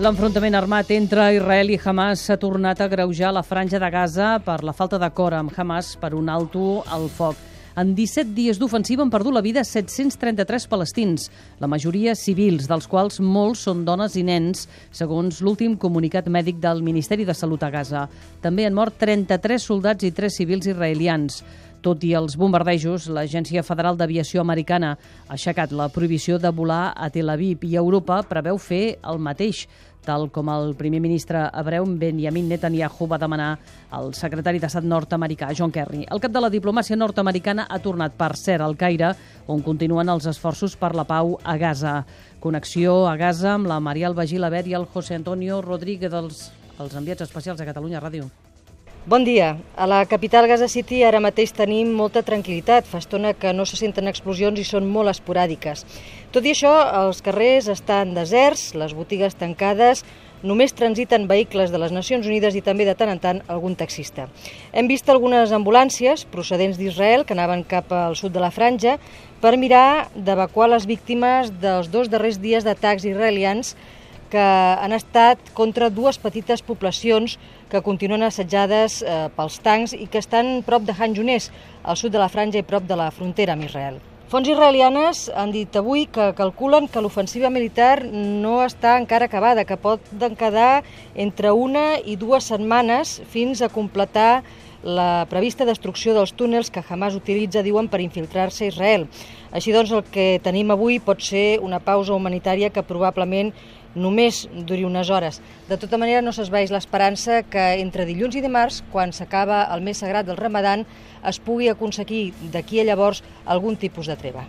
L'enfrontament armat entre Israel i Hamas s'ha tornat a greujar la franja de Gaza per la falta d'acord amb Hamas per un alto al foc. En 17 dies d'ofensiva han perdut la vida 733 palestins, la majoria civils, dels quals molts són dones i nens, segons l'últim comunicat mèdic del Ministeri de Salut a Gaza. També han mort 33 soldats i 3 civils israelians. Tot i els bombardejos, l'Agència Federal d'Aviació Americana ha aixecat la prohibició de volar a Tel Aviv i Europa preveu fer el mateix, tal com el primer ministre hebreu Benjamin Netanyahu va demanar al secretari d'Estat nord-americà, John Kerry. El cap de la diplomàcia nord-americana ha tornat, per cert, al Caire, on continuen els esforços per la pau a Gaza. Connexió a Gaza amb la Maria Albagí Labert i el José Antonio Rodríguez dels els enviats especials de Catalunya Ràdio. Bon dia. A la capital Gaza City ara mateix tenim molta tranquil·litat. Fa estona que no se senten explosions i són molt esporàdiques. Tot i això, els carrers estan deserts, les botigues tancades, només transiten vehicles de les Nacions Unides i també de tant en tant algun taxista. Hem vist algunes ambulàncies procedents d'Israel que anaven cap al sud de la franja per mirar d'evacuar les víctimes dels dos darrers dies d'atacs israelians que han estat contra dues petites poblacions que continuen assetjades eh, pels tancs i que estan prop de Han Junés, al sud de la franja i prop de la frontera amb Israel. Fons israelianes han dit avui que calculen que l'ofensiva militar no està encara acabada, que pot quedar entre una i dues setmanes fins a completar la prevista destrucció dels túnels que Hamas utilitza, diuen, per infiltrar-se a Israel. Així doncs, el que tenim avui pot ser una pausa humanitària que probablement només duri unes hores. De tota manera, no s'esvaeix l'esperança que entre dilluns i dimarts, quan s'acaba el mes sagrat del Ramadan, es pugui aconseguir d'aquí a llavors algun tipus de treva.